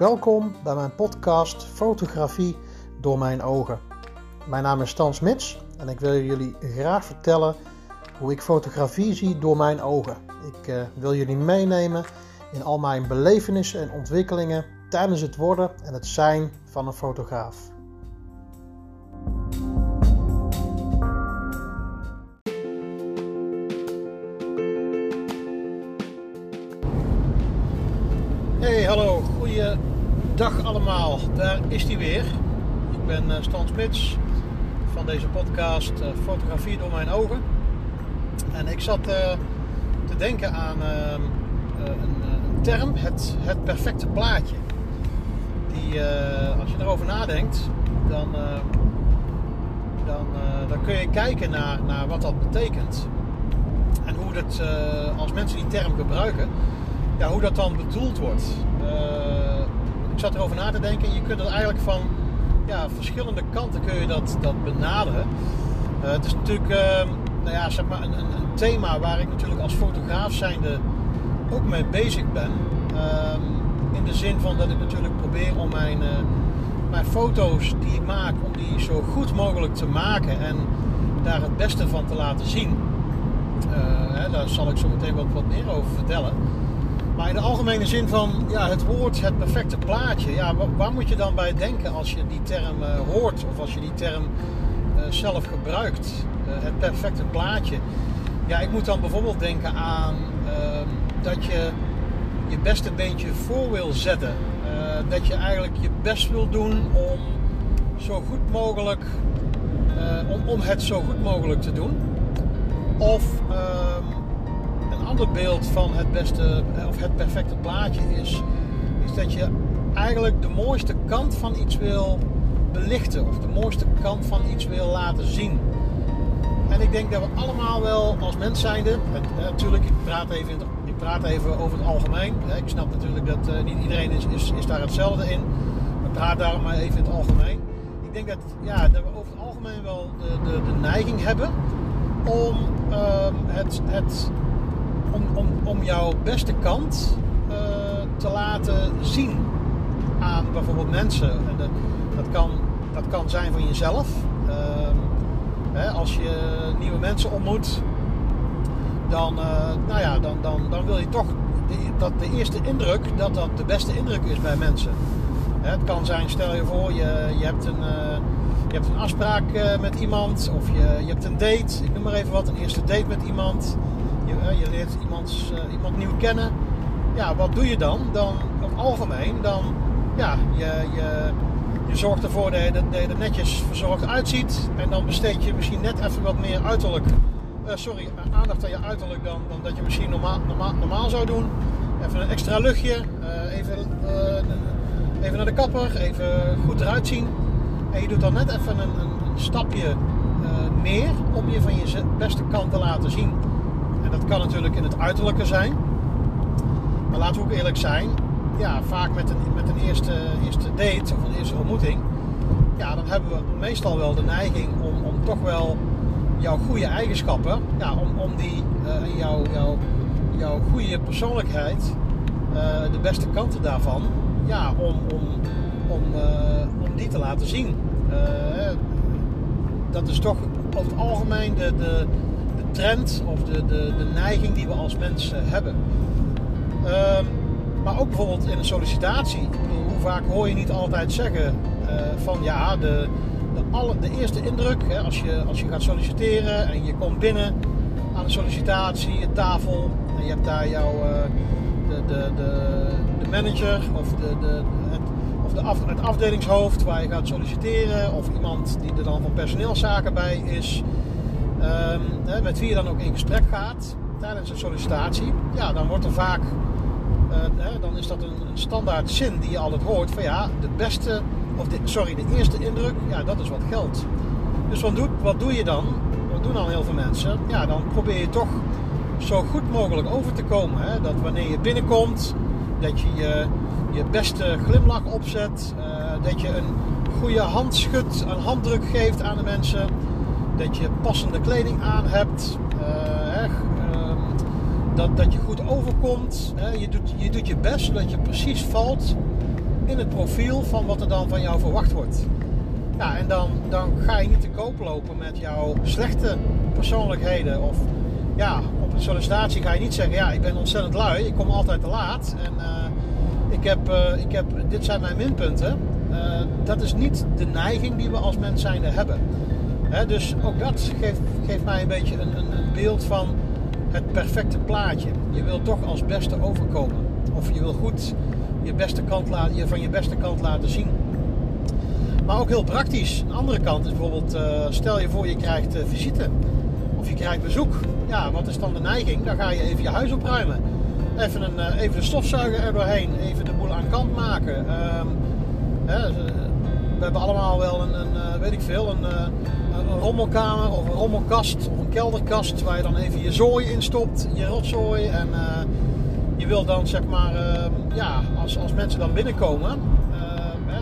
Welkom bij mijn podcast Fotografie door mijn ogen. Mijn naam is Stan Smits en ik wil jullie graag vertellen hoe ik fotografie zie door mijn ogen. Ik uh, wil jullie meenemen in al mijn belevenissen en ontwikkelingen tijdens het worden en het zijn van een fotograaf. Goeiedag allemaal. Daar is hij weer. Ik ben uh, Stan Smits van deze podcast uh, Fotografie door mijn ogen. En ik zat uh, te denken aan een, een, term, het, het perfecte plaatje. Die, als je erover nadenkt, dan, dan, dan kun je kijken naar, naar wat dat betekent. En hoe dat, als mensen die term gebruiken, ja, hoe dat dan bedoeld wordt. Zat erover na te denken en je kunt het eigenlijk van ja, verschillende kanten kun je dat, dat benaderen. Uh, het is natuurlijk uh, nou ja, zeg maar een, een, thema waar ik natuurlijk als fotograaf zijnde ook mee bezig ben. Ehm, in de zin van dat ik natuurlijk probeer om mijn, mijn foto's die ik maak, om die zo goed mogelijk te maken en daar het beste van te laten zien. Hè, daar zal ik zo meteen wat meer over vertellen. Maar in de algemene zin van ja, het woord, het perfecte plaatje. Ja, waar, moet je dan bij denken als je die term uh, hoort of als je die term uh, zelf gebruikt? Uh, het perfecte plaatje. Ja, ik moet dan bijvoorbeeld denken aan ehm, dat je je beste beentje voor wil zetten. dat je eigenlijk je best wil doen om zo goed mogelijk, om, om het zo goed mogelijk te doen. Of ander beeld van het beste of het perfecte plaatje is, is dat je eigenlijk de mooiste kant van iets wil belichten of de mooiste kant van iets wil laten zien. En ik denk dat we allemaal wel als mens zijnde, natuurlijk, ik praat even, ik praat even over het algemeen. Ik snap natuurlijk dat uh, niet iedereen is, is, daar hetzelfde in. Maar praat daarom maar even in het algemeen. Ik denk dat, ja, dat we over het algemeen wel de, de, neiging hebben om uh, het, het om, om, om jouw beste kant uh, te laten zien aan bijvoorbeeld mensen. En dat, kan, dat kan zijn van jezelf. Uh, hè, als je nieuwe mensen ontmoet, dan, uh, nou ja, dan, dan, dan wil je toch dat de eerste indruk, dat dat de beste indruk is bij mensen. Hè, het kan zijn, stel je voor, je, je hebt een eh, je hebt een afspraak met iemand of je, je hebt een date, ik noem maar even wat, een eerste date met iemand. Je, je leert iemand, uh, iemand nieuw kennen. Ja, wat doe je dan? Dan, op algemeen, dan, ja, je, je, je zorgt ervoor dat je, dat er netjes verzorgd uitziet. En dan besteed je misschien net even wat meer uiterlijk, uh, sorry, aandacht aan je uiterlijk dan, dat je misschien normaal, normaal, normaal zou doen. Even een extra luchtje, even, even naar de kapper, even goed eruit zien. En je doet dan net even een, een stapje meer om je van je beste kant te laten zien. Kan natuurlijk in het uiterlijke zijn. Maar laten we ook eerlijk zijn. Ja, vaak met een, met een eerste, eerste date of een eerste ontmoeting. Ja, dan hebben we meestal wel de neiging om, om toch wel jouw goede eigenschappen. Ja, om, om die, uh, jouw, jouw, jouw goede persoonlijkheid. Uh, de beste kanten daarvan. Ja, om, om, om, uh, om die te laten zien. dat is toch over het algemeen de, de, trend of de, de, de neiging die we als mensen hebben. Um, maar ook bijvoorbeeld in een sollicitatie. Hoe vaak hoor je niet altijd zeggen uh, van ja, de, de, alle, de eerste indruk, hè, als, je, als je gaat solliciteren en je komt binnen aan de sollicitatie, tafel, en je hebt daar jouw uh, de, de, de, de, manager of, de, de, het, of de af, het afdelingshoofd waar je gaat solliciteren, of iemand die er dan van personeelszaken bij is. Um, met wie je dan ook in gesprek gaat tijdens een sollicitatie, ja, dan wordt er vaak, uh, dan is dat een, standaard zin die je altijd hoort van ja, de beste, of de, sorry, de eerste indruk, ja, dat is wat geldt. Dus wat, doet, wat doe je dan? Wat doen dan heel veel mensen? Ja, dan probeer je toch zo goed mogelijk over te komen. Hè? Dat wanneer je binnenkomt, dat je je, je beste glimlach opzet, uh, dat je een goede handschud, een handdruk geeft aan de mensen dat je passende kleding aan hebt. Uh, dat, dat je goed overkomt. Hè. Je, doet, je doet je best zodat je precies valt in het profiel van wat er dan van jou verwacht wordt. En dan, dan ga je niet te koop lopen met jouw slechte persoonlijkheden. Of ja, op een sollicitatie ga je niet zeggen, ja, ik ben ontzettend lui, ik kom altijd te laat. En uh, ik heb, uh, ik heb, dit zijn mijn minpunten. Dat is niet de neiging die we als mens zijnde hebben. Dus ook dat geeft, geeft mij een beetje een, een, beeld van het perfecte plaatje. Je wil toch als beste overkomen. Of je wil goed je beste kant laten, je van je beste kant laten zien. Maar ook heel praktisch. Een andere kant is bijvoorbeeld, uh, stel je voor je krijgt uh, visite. Of je krijgt bezoek. Ja, wat is dan de neiging? Dan ga je even je huis opruimen. Even, een, uh, even de stofzuiger er doorheen. Even de boel aan kant maken. Hè, we hebben allemaal wel een, een weet ik veel, een, een rommelkamer of een rommelkast of een kelderkast waar je dan even je zooi in stopt, je rotzooi. En uh, je wil dan zeg maar, ja, als, als mensen dan binnenkomen,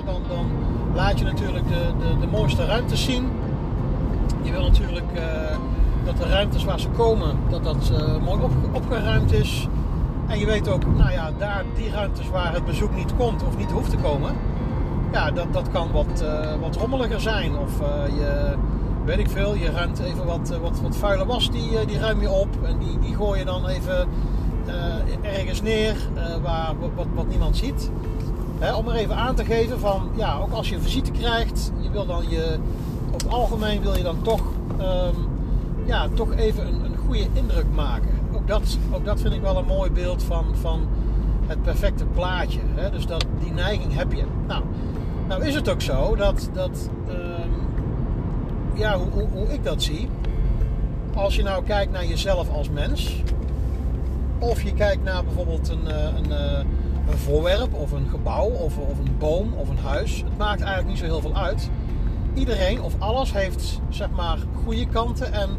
dan, dan laat je natuurlijk de, de, de mooiste ruimtes zien. Je wil natuurlijk dat de ruimtes waar ze komen, dat dat mooi op, opgeruimd is. En je weet ook, nou ja, daar die ruimtes waar het bezoek niet komt of niet hoeft te komen, ja, dat, dat kan wat, wat rommeliger zijn. Of je weet ik veel, je ruimt even wat, eh, wat, wat vuile was, die, eh, die ruim je op. En die, die gooi je dan even ergens neer waar, wat, wat niemand ziet. Om er even aan te geven van, ja, ook als je een visite krijgt, je wil dan je, op het algemeen wil je dan toch, um, ja, toch even een, een goede indruk maken. Ook dat, ook dat vind ik wel een mooi beeld van, van het perfecte plaatje. Dus dat, die neiging heb je. Nou, nou is het ook zo dat, dat ja, hoe, hoe, ik dat zie. Als je nou kijkt naar jezelf als mens. Of je kijkt naar bijvoorbeeld een, eh, een, eh, een voorwerp of een gebouw of, of een boom of een huis. Het maakt eigenlijk niet zo heel veel uit. Iedereen of alles heeft zeg maar goede kanten en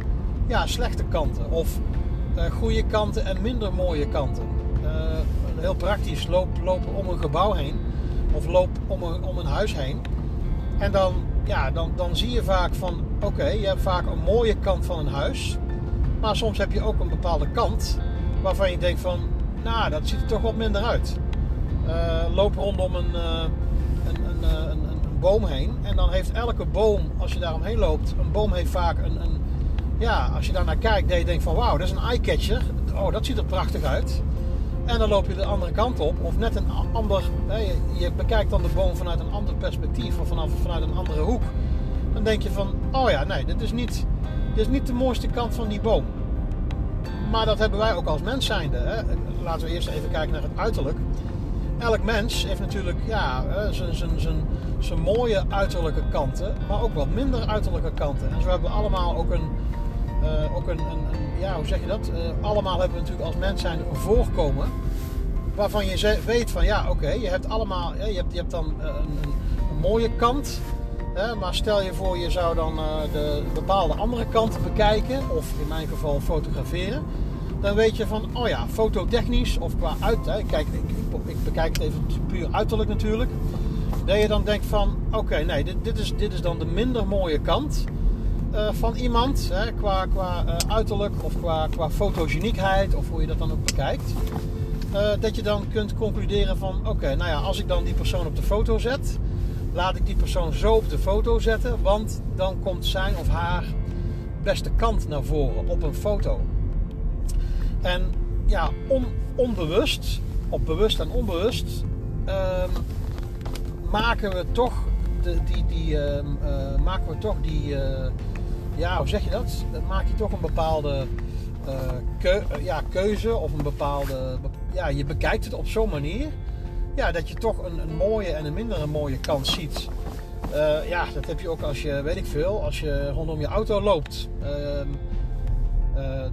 ja, slechte kanten. Of uh, goede kanten en minder mooie kanten. Heel praktisch, loop, loop om een gebouw heen. Of loop om een, om een huis heen. En dan ja, dan, dan zie je vaak van oké, je hebt vaak een mooie kant van een huis. Maar soms heb je ook een bepaalde kant waarvan je denkt van nou, dat ziet er toch wat minder uit. Uh, loop rondom een, uh, een, een, een, een, boom heen. En dan heeft elke boom, als je daar omheen loopt, een boom heeft vaak een. ja, als je daar naar kijkt, dat je denkt van wauw, dat is een eye-catcher. Oh, dat ziet er prachtig uit. En dan loop je de andere kant op. Of net een ander. je bekijkt dan de boom vanuit een ander perspectief. Of vanaf, vanuit een andere hoek. Dan denk je van. Oh ja, nee, dit is, niet, dit is niet de mooiste kant van die boom. Maar dat hebben wij ook als mens zijnde. Laten we eerst even kijken naar het uiterlijk. Elk mens heeft natuurlijk ja, zijn mooie uiterlijke kanten. Maar ook wat minder uiterlijke kanten. En zo hebben we allemaal ook een. Uh, ook een, een ja, hoe zeg je dat? Uh, allemaal hebben we natuurlijk als mens zijn een voorkomen. Waarvan je weet van ja, oké, je hebt allemaal, je, hebt, je hebt dan eh, een, een, mooie kant. Hè, maar stel je voor, je zou dan de bepaalde andere kanten bekijken, of in mijn geval fotograferen. Dan weet je van, oh ja, fototechnisch of qua uit. Kijk, ik, ik, ik, bekijk het even puur uiterlijk natuurlijk. Dat je dan denkt van, oké, nee, dit, dit, is, dit is dan de minder mooie kant. Uh, van iemand, hè, qua, qua uh, uiterlijk of qua, qua fotogeniekheid of hoe je dat dan ook bekijkt. Uh, dat je dan kunt concluderen van oké, nou ja, als ik dan die persoon op de foto zet, laat ik die persoon zo op de foto zetten, want dan komt zijn of haar beste kant naar voren op een foto. En ja, on, onbewust, of bewust en onbewust, ehm, maken we toch de, die, die, uh, maken we toch die, ja, hoe zeg je dat? Dan maak je toch een bepaalde uh, keu ja, keuze of een bepaalde. Ja, je bekijkt het op zo'n manier ja, dat je toch een, een mooie en een minder mooie kant ziet. Uh, ja, dat heb je ook als je, weet ik veel, als je rondom je auto loopt. Uh,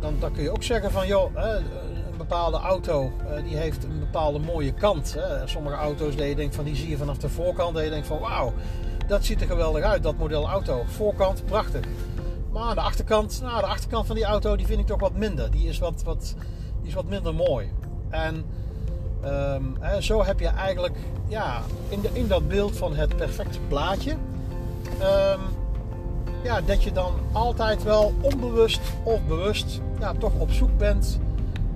dan, kun je ook zeggen van, joh, een bepaalde auto die heeft een bepaalde mooie kant. Sommige auto's dat je denkt van, die zie je vanaf de voorkant. Dat je denkt van, wauw, dat ziet er geweldig uit, dat model auto. Voorkant, prachtig. Maar de achterkant, nou, de achterkant van die auto, die vind ik toch wat minder. Die is wat, wat, die is wat minder mooi. En hè, zo heb je eigenlijk, ja, in, de, in dat beeld van het perfecte plaatje, um, ja, dat je dan altijd wel onbewust of bewust, ja, toch op zoek bent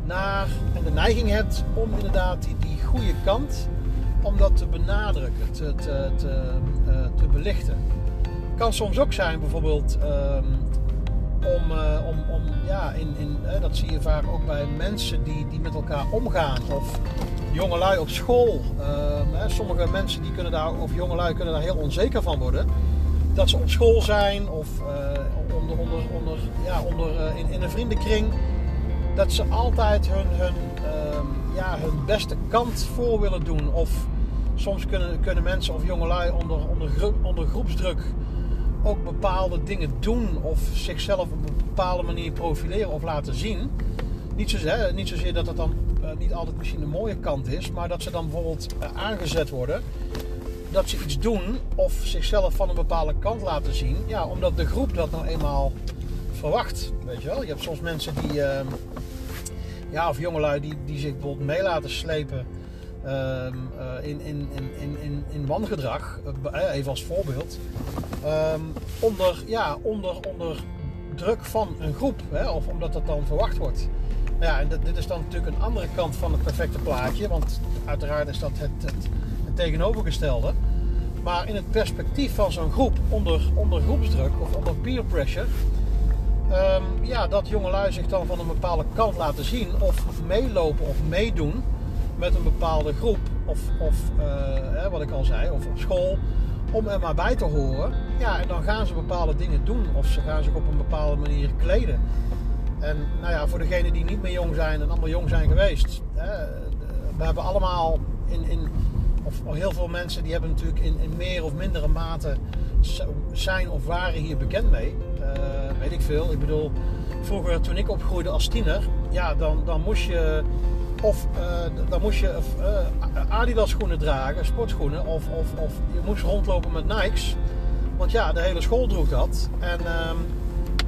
naar en de neiging hebt om inderdaad die, die goede kant om dat te benadrukken, te, te, te, te belichten. Kan soms ook zijn bijvoorbeeld ehm, ja, in, in, dat zie je vaak ook bij mensen die, die met elkaar omgaan. Of jongelui op school. Ehm, sommige mensen die kunnen daar, of jongelui kunnen daar heel onzeker van worden. Dat ze op school zijn of onder, onder, onder, ja, onder, in, in een vriendenkring dat ze altijd hun, hun, ehm, ja, hun beste kant voor willen doen. Of soms kunnen, kunnen mensen of jongelui onder, onder, onder groepsdruk ook bepaalde dingen doen. Of zichzelf bepaalde manier profileren of laten zien. Niet zozeer, niet dat het dan uh, niet altijd misschien een mooie kant is. Maar dat ze dan bijvoorbeeld uh, aangezet worden. Dat ze iets doen of zichzelf van een bepaalde kant laten zien. Ja, omdat de groep dat nou eenmaal verwacht. Weet je wel? Je hebt soms mensen die, uh, ja, of jongelui die, die zich bijvoorbeeld mee laten slepen uh, in, in, in, in, in wangedrag. Even als voorbeeld. Ehm, onder, ja, onder, onder druk van een groep, hè, of omdat dat dan verwacht wordt. Nou ja, en dit, is dan natuurlijk een andere kant van het perfecte plaatje, want uiteraard is dat het, het, tegenovergestelde. Maar in het perspectief van zo'n groep onder, onder groepsdruk of onder peer pressure um, ja, dat jongelui zich dan van een bepaalde kant laten zien of meelopen of meedoen met een bepaalde groep of, of uh, wat ik al zei, of op school om er maar bij te horen. Ja, en dan gaan ze bepaalde dingen doen of ze gaan zich op een bepaalde manier kleden. En nou ja, voor degenen die niet meer jong zijn en allemaal jong zijn geweest. Hè, we hebben allemaal in, in of heel veel mensen die hebben natuurlijk in, in meer of mindere mate zijn of waren hier bekend mee. Uh, weet ik veel. Ik bedoel, vroeger toen ik opgroeide als tiener, ja, dan, dan moest je of uh, dan moest je uh, Adidas schoenen dragen, sportschoenen, of, of, of je moest rondlopen met Nikes. Want ja, de hele school droeg dat. En uh,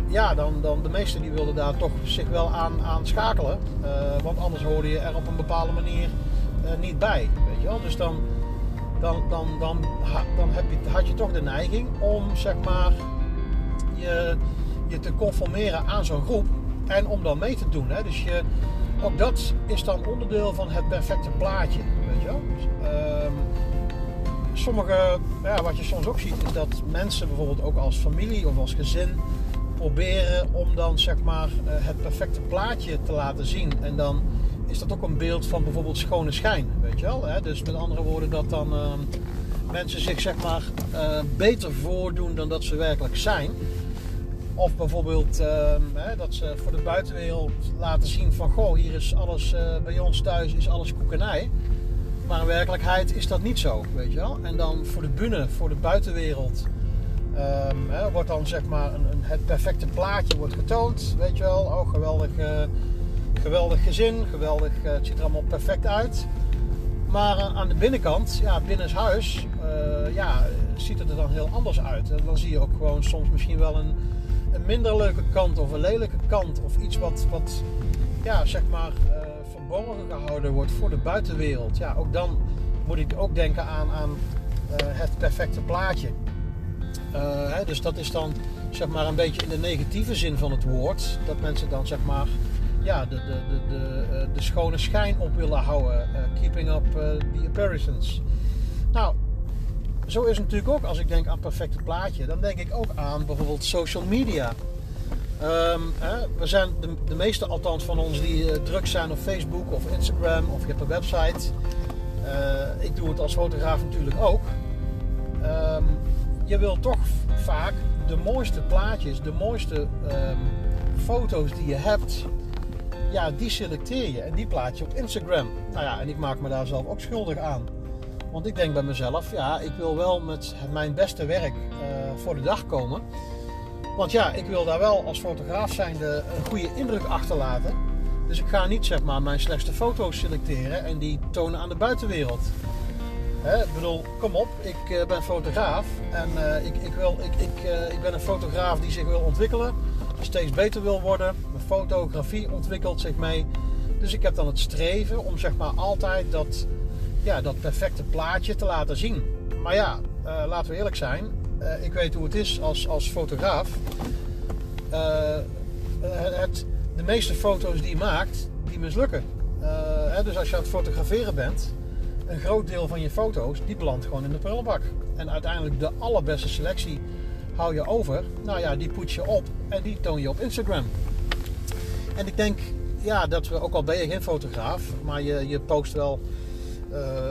ja, dan, dan de meesten die wilden daar toch zich wel aan, aan schakelen. want anders hoorde je er op een bepaalde manier niet bij. Weet je wel? Dus dan, dan, dan, dan, dan heb je, had je toch de neiging om zeg maar je, je te conformeren aan zo'n groep en om dan mee te doen. Hè? Dus je, ook dat is dan onderdeel van het perfecte plaatje. Weet je wel? Dus, um, sommige, ja, wat je soms ook ziet, is dat mensen bijvoorbeeld ook als familie of als gezin proberen om dan zeg maar eh, het perfecte plaatje te laten zien. En dan is dat ook een beeld van bijvoorbeeld schone schijn, weet je wel. Hè? Dus met andere woorden dat dan uh, mensen zich zeg maar uh, beter voordoen dan dat ze werkelijk zijn. Of bijvoorbeeld hè, dat ze voor de buitenwereld laten zien van goh, hier is alles uh, bij ons thuis is alles koekenij. Maar in werkelijkheid is dat niet zo, weet je wel. En dan voor de bühne, voor de buitenwereld, ehm, hè, wordt dan zeg maar een, een, het perfecte plaatje wordt getoond, weet je wel. Oh, geweldig geweldig gezin, geweldig, eh, het ziet er allemaal perfect uit. Maar eh, aan de binnenkant, ja, binnenshuis, ja, ziet het er dan heel anders uit. En dan zie je ook gewoon soms misschien wel een, een minder leuke kant of een lelijke kant. Of iets wat, wat ja, zeg maar, uh, verborgen gehouden wordt voor de buitenwereld. Ja, ook dan moet ik ook denken aan, aan het perfecte plaatje. Hè, dus dat is dan zeg maar een beetje in de negatieve zin van het woord. Dat mensen dan zeg maar ja, de, de, de, de, eh, de schone schijn op willen houden. Keeping up the appearances. Nou, zo is het natuurlijk ook als ik denk aan perfecte plaatje. Dan denk ik ook aan bijvoorbeeld social media. Um, hè, we zijn de, de meeste althans van ons die uh, druk zijn op Facebook of Instagram of je hebt een website. ik doe het als fotograaf natuurlijk ook. Um, je wil toch vaak de mooiste plaatjes, de mooiste um, foto's die je hebt, ja, die selecteer je en die plaats je op Instagram. Nou ja, en ik maak me daar zelf ook schuldig aan. Want ik denk bij mezelf, ja, ik wil wel met mijn beste werk uh, voor de dag komen. Want ja, ik wil daar wel als fotograaf zijnde een goede indruk achterlaten. Dus ik ga niet zeg maar mijn slechtste foto's selecteren en die tonen aan de buitenwereld. Hè, ik bedoel, kom op, ik uh, ben fotograaf en uh, ik, ik, wil, ik, ik, ik ben een fotograaf die zich wil ontwikkelen, steeds beter wil worden fotografie ontwikkelt zich mee. Dus ik heb dan het streven om zeg maar altijd dat, ja, dat perfecte plaatje te laten zien. Maar ja, uh, laten we eerlijk zijn. Uh, ik weet hoe het is als, als fotograaf. Uh, het, de meeste foto's die je maakt, die mislukken. Hè, dus als je aan het fotograferen bent een groot deel van je foto's, die belandt gewoon in de prullenbak. En uiteindelijk de allerbeste selectie hou je over. Nou ja, die poets je op en die toon je op Instagram. En ik denk, ja, dat we, ook al ben je geen fotograaf, maar je, je post wel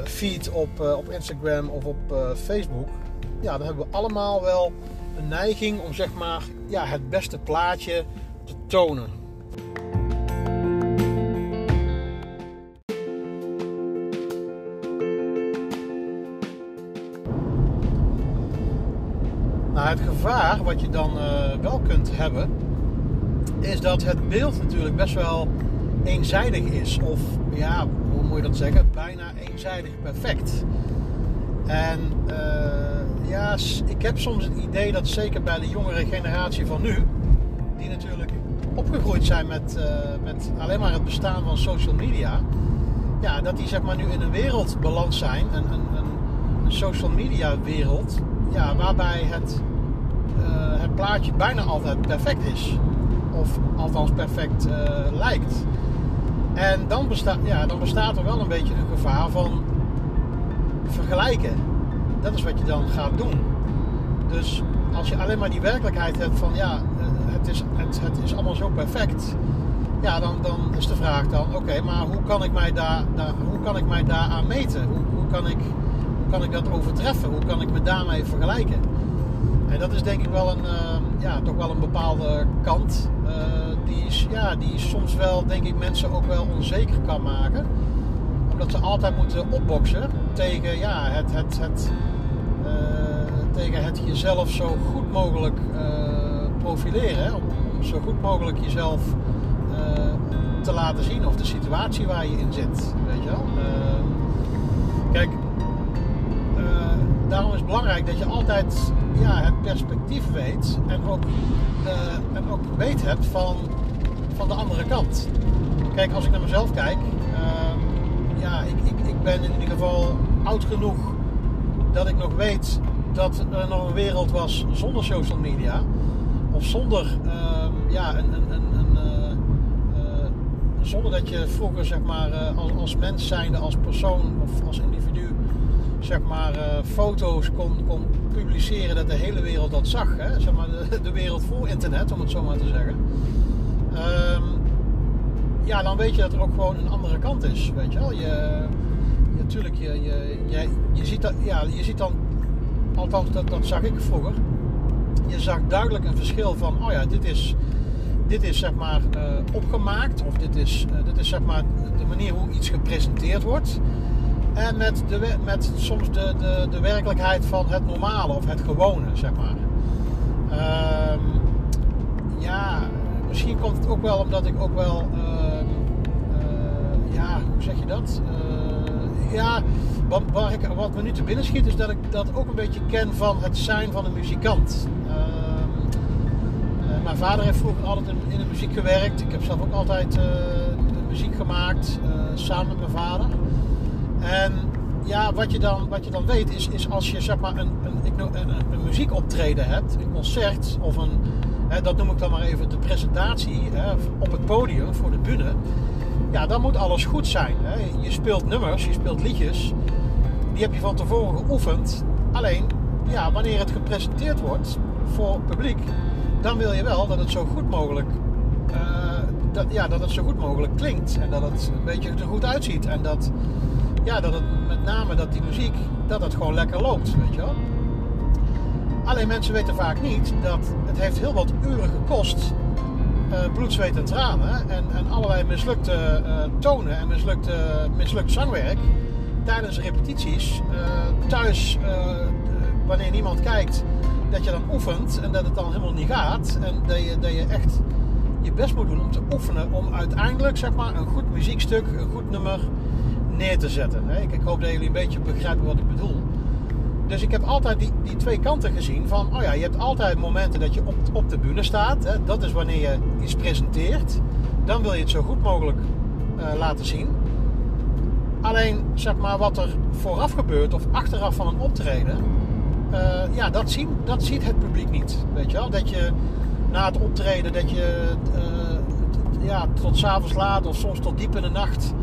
feed op, uh, op Instagram of op uh, Facebook. Ja, dan hebben we allemaal wel een neiging om zeg maar ja, het beste plaatje te tonen. Nou, het gevaar wat je dan wel kunt hebben, is dat het beeld natuurlijk best wel eenzijdig is. Of ja, hoe moet je dat zeggen? Eenzijdig perfect. En uh, ja, ik heb soms het idee dat zeker bij de jongere generatie van nu, die natuurlijk opgegroeid zijn met, met alleen maar het bestaan van social media, ja, dat die zeg maar nu in een wereld beland zijn, een, een, een, social media wereld, ja, waarbij het, uh, het plaatje bijna altijd perfect is. Of althans perfect lijkt. En dan, besta ja, dan bestaat er wel een beetje een gevaar van vergelijken. Dat is wat je dan gaat doen. Dus als je alleen maar die werkelijkheid hebt van ja, eh, het is, het, het is allemaal zo perfect. Ja, dan, dan is de vraag dan, oké, maar hoe kan ik mij daar, daar, hoe kan ik mij daaraan meten? Hoe, hoe, kan ik, hoe kan ik dat overtreffen? Hoe kan ik me daarmee vergelijken? En dat is denk ik wel een, uh, ja, toch wel een bepaalde kant. Die, is, ja, die soms wel, denk ik, mensen ook wel onzeker kan maken. Omdat ze altijd moeten opboksen tegen, ja, het, het, het, uh, tegen het jezelf zo goed mogelijk profileren. Om, zo goed mogelijk jezelf te laten zien. Of de situatie waar je in zit. Weet je wel? kijk, daarom is het belangrijk dat je altijd ja, het perspectief weet en ook, en ook weet hebt van, van de andere kant. Kijk, als ik naar mezelf kijk, uh, ja, ik, ik, ik ben in ieder geval oud genoeg dat ik nog weet dat er nog een wereld was zonder social media. Of zonder, uh, ja, een, een, een, een zonder dat je vroeger, zeg maar, als, als mens zijnde, als persoon of als individu zeg maar, foto's kon, kon publiceren dat de hele wereld dat zag. Hè? Zeg maar, de, de, wereld voor internet, om het zo maar te zeggen. Um, ja, dan weet je dat er ook gewoon een andere kant is. Weet je wel? Je, natuurlijk, je, je, je, je, ziet dat, ja, je ziet dan, althans dat, dat zag ik vroeger. Je zag duidelijk een verschil van, oh ja, dit is, dit is zeg maar uh, opgemaakt. Of dit is, uh, dit is zeg maar de manier hoe iets gepresenteerd wordt. En met, de, met soms de, de, de werkelijkheid van het normale of het gewone, zeg maar. Um, ja, misschien komt het ook wel omdat ik ook wel, uh, uh, ja, hoe zeg je dat? Uh, ja, wat, waar ik, wat me nu te binnen schiet is dat ik dat ook een beetje ken van het zijn van een muzikant. Ehm, mijn vader heeft vroeger altijd in, in, de muziek gewerkt. Ik heb zelf ook altijd muziek gemaakt, samen met mijn vader. En ja, wat je dan, wat je dan weet is, is als je zeg maar een, een, een, een muziekoptreden hebt, een concert of een, hè, dat noem ik dan maar even de presentatie hè, op het podium voor de bühne. Ja, dan moet alles goed zijn. Hè. Je speelt nummers, je speelt liedjes, die heb je van tevoren geoefend. Alleen, ja, wanneer het gepresenteerd wordt voor het publiek, dan wil je wel dat het zo goed mogelijk, uh, dat, ja, dat het zo goed mogelijk klinkt en dat het een beetje er goed uitziet en dat ja, dat het met name dat die muziek, dat het gewoon lekker loopt, weet je wel. Alleen mensen weten vaak niet dat het heeft heel wat uren gekost. Uh, bloed, zweet en tranen. En, en allerlei mislukte uh, tonen en mislukte, mislukt zangwerk. Tijdens repetities. Uh, thuis, wanneer niemand kijkt, dat je dan oefent en dat het dan helemaal niet gaat. En dat je, dat je echt je best moet doen om te oefenen. Om uiteindelijk zeg maar, een goed muziekstuk, een goed nummer neer te zetten. Ik, ik, hoop dat jullie een beetje begrijpen wat ik bedoel. Dus ik heb altijd die, die twee kanten gezien van, oh ja, je hebt altijd momenten dat je op, op de bühne staat. Hè? Dat is wanneer je iets presenteert. Dan wil je het zo goed mogelijk uh, laten zien. Alleen, zeg maar, wat er vooraf gebeurt of achteraf van een optreden, uh, ja, dat, zien, dat ziet het publiek niet. Weet je wel? Dat je na het optreden, dat je uh, ja, tot s'avonds laat of soms tot diep in de nacht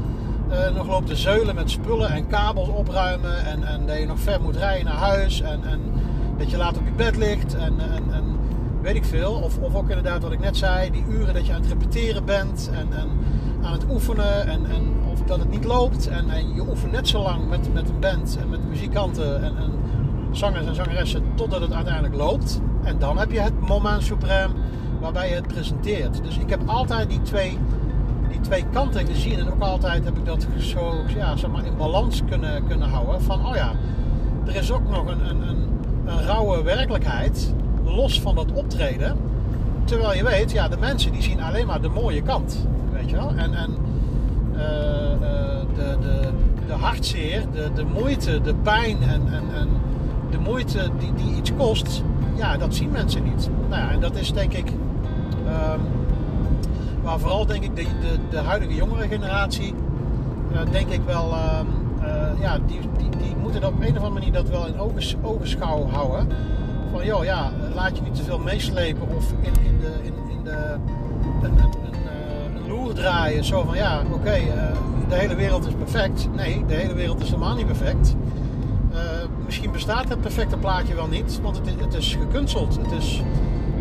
eh, nog loopt te zeulen met spullen en kabels opruimen. En, en dat je nog ver moet rijden naar huis. En, en dat je laat op je bed ligt. En, en, en weet ik veel. Of, of ook inderdaad wat ik net zei. Die uren dat je aan het repeteren bent. En, en aan het oefenen. En, en of dat het niet loopt. En, en je oefent net zo lang met, met een band. En met muzikanten. En, en zangers en zangeressen. Totdat het uiteindelijk loopt. En dan heb je het moment supreme waarbij je het presenteert. Dus ik heb altijd die twee die twee kanten gezien. En ook altijd heb ik dat zo ja, zeg maar in balans kunnen, kunnen houden. Van oh ja, er is ook nog een, een, een, een rauwe werkelijkheid. Los van dat optreden. Terwijl je weet, ja, de mensen die zien alleen maar de mooie kant. Weet je wel? En, en uh, de, de, de hartzeer, de, de moeite, de pijn en, en, en de moeite die, die iets kost. Ja, dat zien mensen niet. Nou ja, en dat is denk ik. Um, maar vooral denk ik de, de, de huidige jongere generatie, uh, denk ik wel, uh, uh, ja, die, die, die moeten op een of andere manier dat wel in ogenschouw houden. Van joh, ja, laat je niet te veel meeslepen of in, in de, in, in de, een, een, een, een loer draaien. Zo van ja, oké, de hele wereld is perfect. Nee, de hele wereld is helemaal niet perfect. misschien bestaat het perfecte plaatje wel niet, want het, het is gekunsteld. Het is,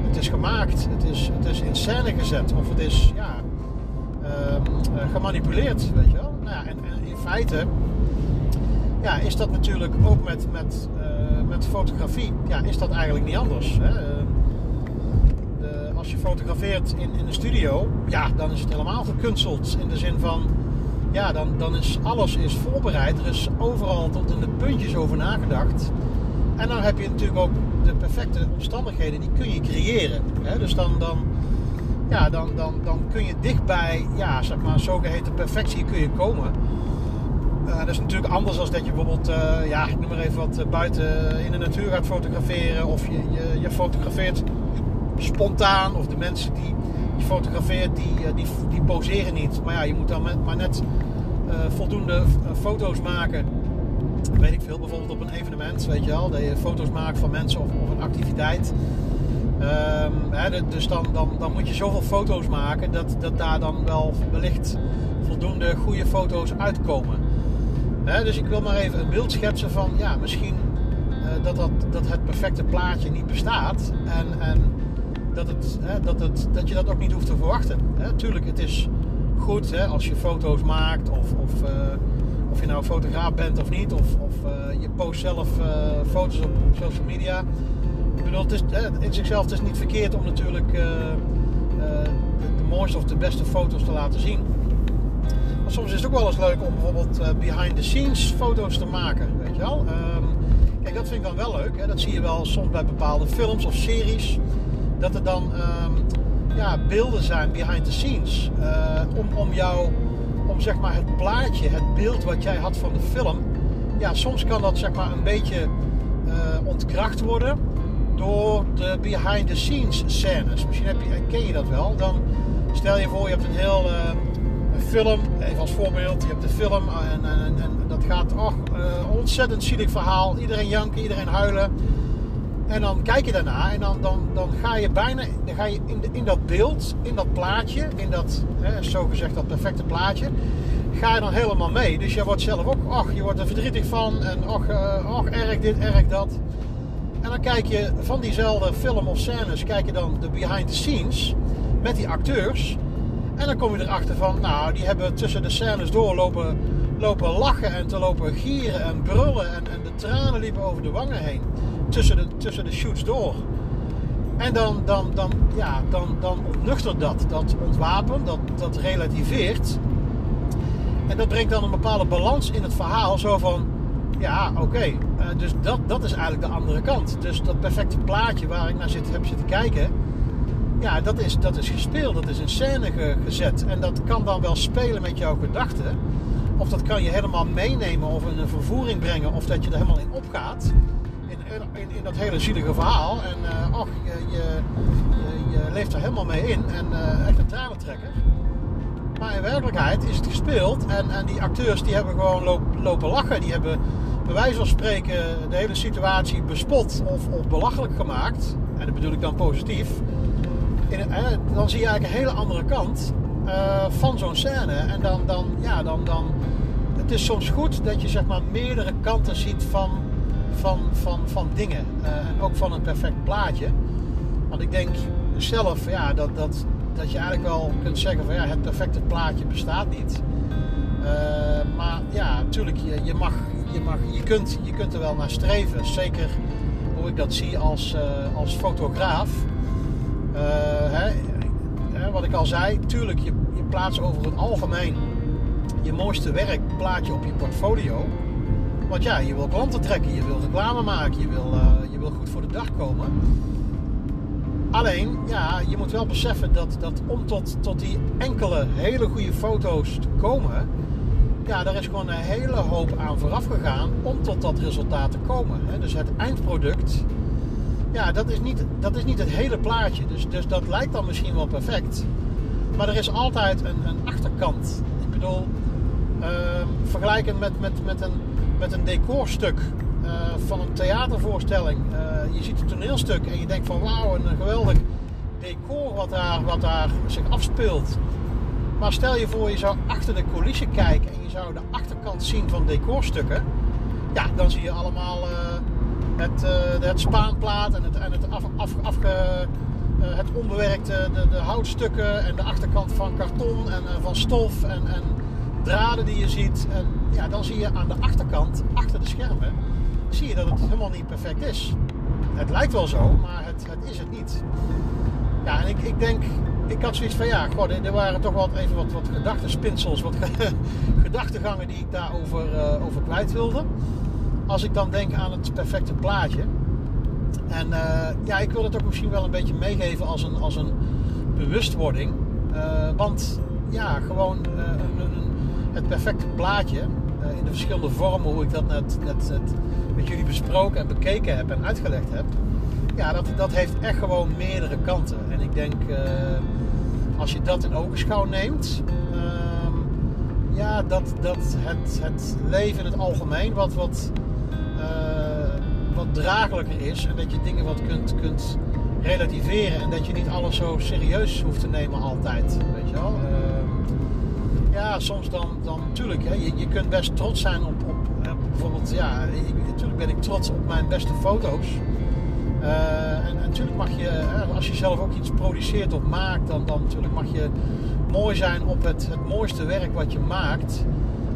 het is gemaakt, het is, het is in scène gezet of het is ja, uh, gemanipuleerd, weet je wel. Nou ja, en, in feite ja, is dat natuurlijk ook met, met, uh, met fotografie, ja, is dat eigenlijk niet anders. Hè? De, als je fotografeert in, in een studio, ja, dan is het helemaal gekunsteld in de zin van, ja, dan, dan is alles is voorbereid, er is overal tot in de puntjes over nagedacht. En dan heb je natuurlijk ook de perfecte omstandigheden, die kun je creëren. Hè? Dus dan, dan, ja, dan, dan, dan kun je dichtbij, ja, zeg maar, zogeheten perfectie kun je komen. Uh, dat is natuurlijk anders dan dat je bijvoorbeeld, uh, ja, ik noem maar even wat, uh, buiten in de natuur gaat fotograferen. Of je, je, je, fotografeert spontaan. Of de mensen die je fotografeert, die, die, die poseren niet. Maar ja, je moet dan maar net voldoende foto's maken weet ik veel, bijvoorbeeld op een evenement, weet je wel, dat je foto's maakt van mensen of, een activiteit. Um, hè, dus dan, dan, dan moet je zoveel foto's maken dat, dat daar dan wel wellicht voldoende goede foto's uitkomen. Hè, dus ik wil maar even een beeld schetsen van, ja, misschien uh, dat, dat, dat het perfecte plaatje niet bestaat. En, en dat, het, hè, dat, het, dat je dat ook niet hoeft te verwachten. Hè. Tuurlijk, het is goed hè, als je foto's maakt of, of uh, of je nou fotograaf bent of niet, of, of uh, je post zelf uh, foto's op, social media. Ik bedoel, het is, in zichzelf het is niet verkeerd om natuurlijk de, de, mooiste of de beste foto's te laten zien. Maar soms is het ook wel eens leuk om bijvoorbeeld behind the scenes foto's te maken, weet je wel. Um, kijk, dat vind ik dan wel leuk. Hè? Dat zie je wel soms bij bepaalde films of series. Dat er dan um, ja, beelden zijn behind the scenes. om, om jou om zeg maar het plaatje, het beeld wat jij had van de film. Ja, soms kan dat zeg maar een beetje uh, ontkracht worden door de behind the scenes scènes. Misschien heb je, ken je dat wel. Dan stel je voor, je hebt een heel uh, een film, even als voorbeeld, je hebt de film en, en, en dat gaat, oh, uh, ontzettend zielig verhaal. Iedereen janken, iedereen huilen. En dan kijk je daarna en dan, dan, dan ga je bijna dan ga je in, in dat beeld, in dat plaatje, in dat hè, zogezegd dat perfecte plaatje, ga je dan helemaal mee. Dus je wordt zelf ook, ach, je wordt er verdrietig van en ach, uh, ach erg dit, erg dat. En dan kijk je van diezelfde film of scènes, kijk je dan de behind the scenes met die acteurs. En dan kom je erachter van, nou, die hebben tussen de scènes doorlopen lopen lachen en te lopen gieren en brullen. En, en de tranen liepen over de wangen heen tussen de, tussen de shoots door. En dan, dan, dan, ja, dan, dan ontnuchtert dat, dat ontwapen, dat, dat relativeert. En dat brengt dan een bepaalde balans in het verhaal. Zo van, ja, oké, uh, dus dat, dat is eigenlijk de andere kant. Dus dat perfecte plaatje waar ik naar zit, heb zitten kijken, ja, dat is, dat is gespeeld, dat is in scène ge, gezet. En dat kan dan wel spelen met jouw gedachten. Of dat kan je helemaal meenemen of in een vervoering brengen, of dat je er helemaal in opgaat in, in, dat hele zielige verhaal. En uh, je, je, je, je, leeft er helemaal mee in. En uh, echt een tranentrekker. Maar in werkelijkheid is het gespeeld. En, en die acteurs die hebben gewoon loop, lopen lachen. Die hebben bij wijze van spreken de hele situatie bespot of, of belachelijk gemaakt. En dat bedoel ik dan positief. In, eh, dan zie je eigenlijk een hele andere kant van zo'n scène. En dan, dan, ja, dan, dan het is soms goed dat je zeg maar meerdere kanten ziet van, van, van, van dingen. Uh, en ook van een perfect plaatje. Want ik denk zelf ja, dat, dat, dat je eigenlijk wel kunt zeggen van ja, het perfecte plaatje bestaat niet. Uh, maar ja, natuurlijk, je, je, mag, je, mag, je, kunt, je kunt er wel naar streven. Zeker hoe ik dat zie als, uh, als fotograaf. Hè, wat ik al zei, tuurlijk, je, je plaatst over het algemeen je mooiste werk plaat je op je portfolio. Want ja, je wil klanten trekken, je wil reclame maken, je wil, uh, je wil goed voor de dag komen. Alleen, ja, je moet wel beseffen dat, dat om tot, tot die enkele hele goede foto's te komen, ja, daar is gewoon een hele hoop aan vooraf gegaan om tot dat resultaat te komen. Dus het eindproduct, ja, dat is niet, dat is niet het hele plaatje. Dus, dus dat lijkt dan misschien wel perfect. Maar er is altijd een, een achterkant. Ik bedoel, uh, vergelijkend met, met, met, een, met een decorstuk uh, van een theatervoorstelling. Uh, je ziet een toneelstuk en je denkt van wauw, een geweldig decor wat daar, wat daar zich afspeelt. Maar stel je voor, je zou achter de coulissen kijken en je zou de achterkant zien van decorstukken. Ja, dan zie je allemaal uh, het, het spaanplaat en het, en het, af, af, afge, het onbewerkte, de, de, houtstukken en de achterkant van karton en, van stof en, en draden die je ziet. En ja, dan zie je aan de achterkant, achter de schermen, zie je dat het helemaal niet perfect is. Het lijkt wel zo, maar het, het is het niet. Ja, en ik, ik denk, ik had zoiets van ja, god, er waren toch wel even wat, wat wat gedachtegangen die ik daarover uh, over kwijt wilde. Als ik dan denk aan het perfecte plaatje. En uh, ja, ik wil het ook misschien wel een beetje meegeven als een, als een bewustwording. Uh, want ja, gewoon een het perfecte plaatje uh, in de verschillende vormen, hoe ik dat net, met jullie besproken en bekeken heb en uitgelegd heb. Ja, dat, dat heeft echt gewoon meerdere kanten. En ik denk, uh, als je dat in ogenschouw neemt, uh, ja, dat, dat het, het leven in het algemeen wat, wat, uh, wat draaglijker is. En dat je dingen wat kunt, kunt relativeren. En dat je niet alles zo serieus hoeft te nemen altijd. Weet je wel? Ja, soms dan, dan natuurlijk, hè, je, je kunt best trots zijn op, op bijvoorbeeld, ja, natuurlijk ben ik trots op mijn beste foto's. Uh, en, natuurlijk mag je, als je zelf ook iets produceert of maakt, dan, dan natuurlijk mag je mooi zijn op het, het mooiste werk wat je maakt.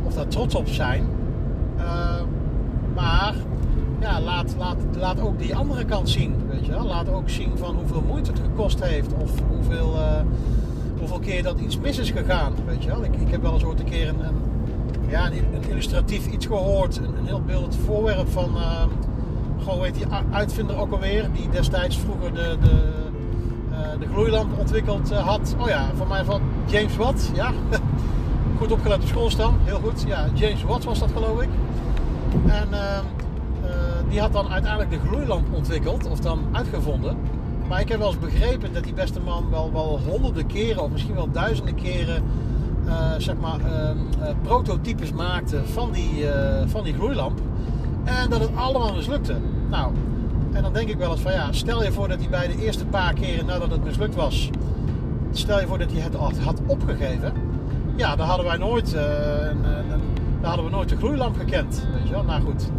Of daar trots op zijn. Uh, maar ja, laat, laat, laat ook die andere kant zien. Weet je wel? Laat ook zien van hoeveel moeite het gekost heeft. Of hoeveel, uh, hoeveel keer dat iets mis is gegaan. Weet je wel? Ik, ik heb wel eens ooit een keer een, ja, een, illustratief iets gehoord. Een, een heel beeldend voorwerp van, uh, gewoon weet die uitvinder ook alweer. Die destijds vroeger de, de, uh, de gloeilamp ontwikkeld uh, had. Oh ja, voor mij van James Watt. Ja, goed opgelet op schoolstam. Heel goed. Ja, James Watt was dat geloof ik. En ehm, die had dan uiteindelijk de gloeilamp ontwikkeld. Of dan uitgevonden. Maar ik heb wel eens begrepen dat die beste man wel, wel honderden keren, of misschien wel duizenden keren, uh, zeg maar, uh, uh, prototypes maakte van die, van die gloeilamp. En dat het allemaal mislukte. Nou, en dan denk ik wel eens van ja, stel je voor dat hij bij de eerste paar keren nadat het mislukt was, stel je voor dat hij het had opgegeven. Ja, dan hadden wij nooit, dan hadden we nooit de gloeilamp gekend. Weet je wel? Nou goed,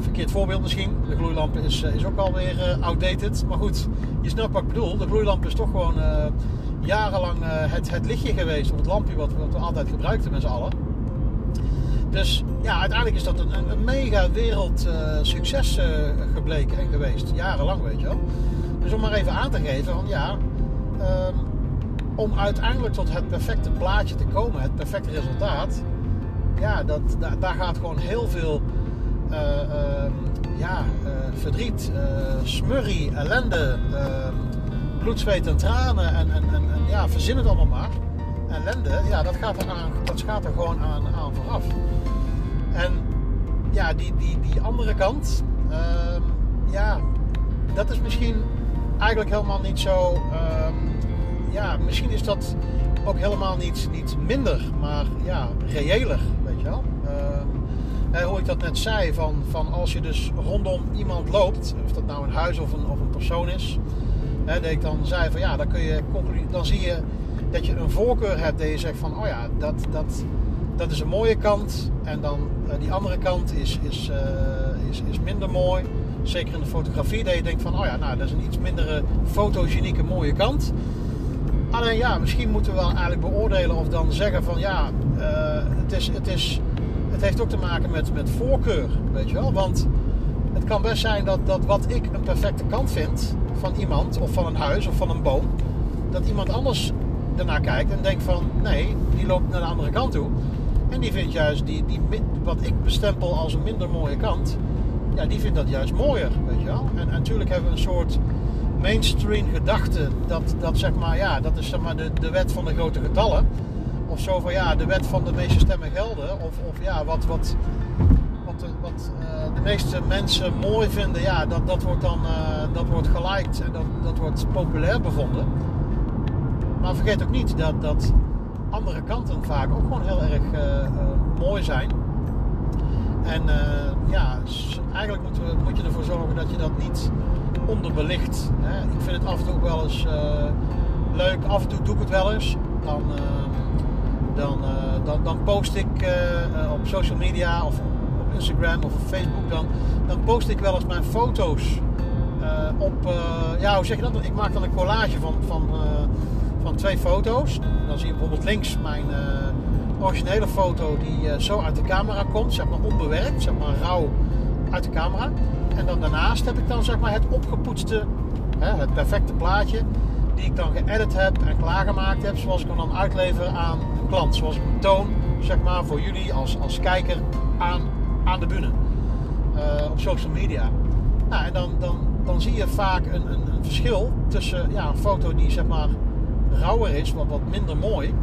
verkeerd voorbeeld misschien. De gloeilamp is, uh, is ook alweer uh, outdated. Maar goed, je snapt wat ik bedoel. De gloeilamp is toch gewoon jarenlang het, het lichtje geweest. Of het lampje wat, we altijd gebruikten met z'n allen. Dus ja, uiteindelijk is dat een, een, mega wereld succes gebleken en geweest. Jarenlang, weet je wel. Dus om maar even aan te geven van ja... Um, om uiteindelijk tot het perfecte plaatje te komen, het perfecte resultaat. Ja, dat, daar, gaat gewoon heel veel ja, uh, verdriet, smurrie, ellende, ehm, bloed, zweet en tranen en, en, en, ja, verzin het allemaal maar. Ellende, ja, dat gaat er, aan, dat gaat er gewoon aan, vooraf. En ja, die, die, die andere kant, ehm, ja, dat is misschien eigenlijk helemaal niet zo. Ja, misschien is dat ook helemaal niet, niet minder, maar ja, reëler, wel hoe ik dat net zei, van, van als je dus rondom iemand loopt, of dat nou een huis of een, of een persoon is, hè, dat ik dan zei van ja, dan, kun je, dan zie je dat je een voorkeur hebt dat je zegt van oh ja, dat, dat, Dat is een mooie kant. En dan die andere kant is, is, is, is minder mooi. Zeker in de fotografie, dat je denkt van, oh ja, nou, dat is een iets mindere fotogenieke mooie kant. Alleen ja, misschien moeten we wel eigenlijk beoordelen of dan zeggen van, ja, het, is, het, is, het heeft ook te maken met, met voorkeur, weet je wel. Want het kan best zijn dat, dat wat ik een perfecte kant vind van iemand, of van een huis, of van een boom, dat iemand anders ernaar kijkt en denkt van nee, die loopt naar de andere kant toe. En die vindt juist die, die, wat ik bestempel als een minder mooie kant, ja, die vindt dat juist mooier, weet je wel. En, en natuurlijk hebben we een soort mainstream gedachte dat, dat zeg maar, ja, dat is zeg maar de, de wet van de grote getallen. Of zo van ja, de wet van de meeste stemmen gelden. Of, of ja, wat, wat, wat, wat uh, de meeste mensen mooi vinden, ja, dat, dat wordt dan uh, dat wordt geliked en dat, dat wordt populair bevonden. Maar vergeet ook niet dat, dat andere kanten vaak ook gewoon heel erg mooi zijn. En ja, eigenlijk moet, moet je ervoor zorgen dat je dat niet onderbelicht. Hè. Ik vind het af en toe ook wel eens leuk. Af en toe doe ik het wel eens. Dan, dan, dan, dan post ik op social media of op Instagram of Facebook. Dan, dan post ik wel eens mijn foto's op, ja, hoe zeg je dat? Ik maak dan een collage van, van, van twee foto's. Dan zie je bijvoorbeeld links mijn originele foto die zo uit de camera komt, zeg maar onbewerkt, zeg maar rauw uit de camera. En dan daarnaast heb ik dan zeg maar het opgepoetste, hè, het perfecte plaatje, die ik dan geëdit heb en klaargemaakt heb, zoals ik hem dan uitlever aan een klant. Zoals ik hem toon, zeg maar, voor jullie als, als kijker aan, aan de bühne. Uh, op social media. Nou, en dan, dan, dan zie je vaak een, een, verschil tussen ja, een foto die zeg maar rauwer is, wat, wat minder mooi,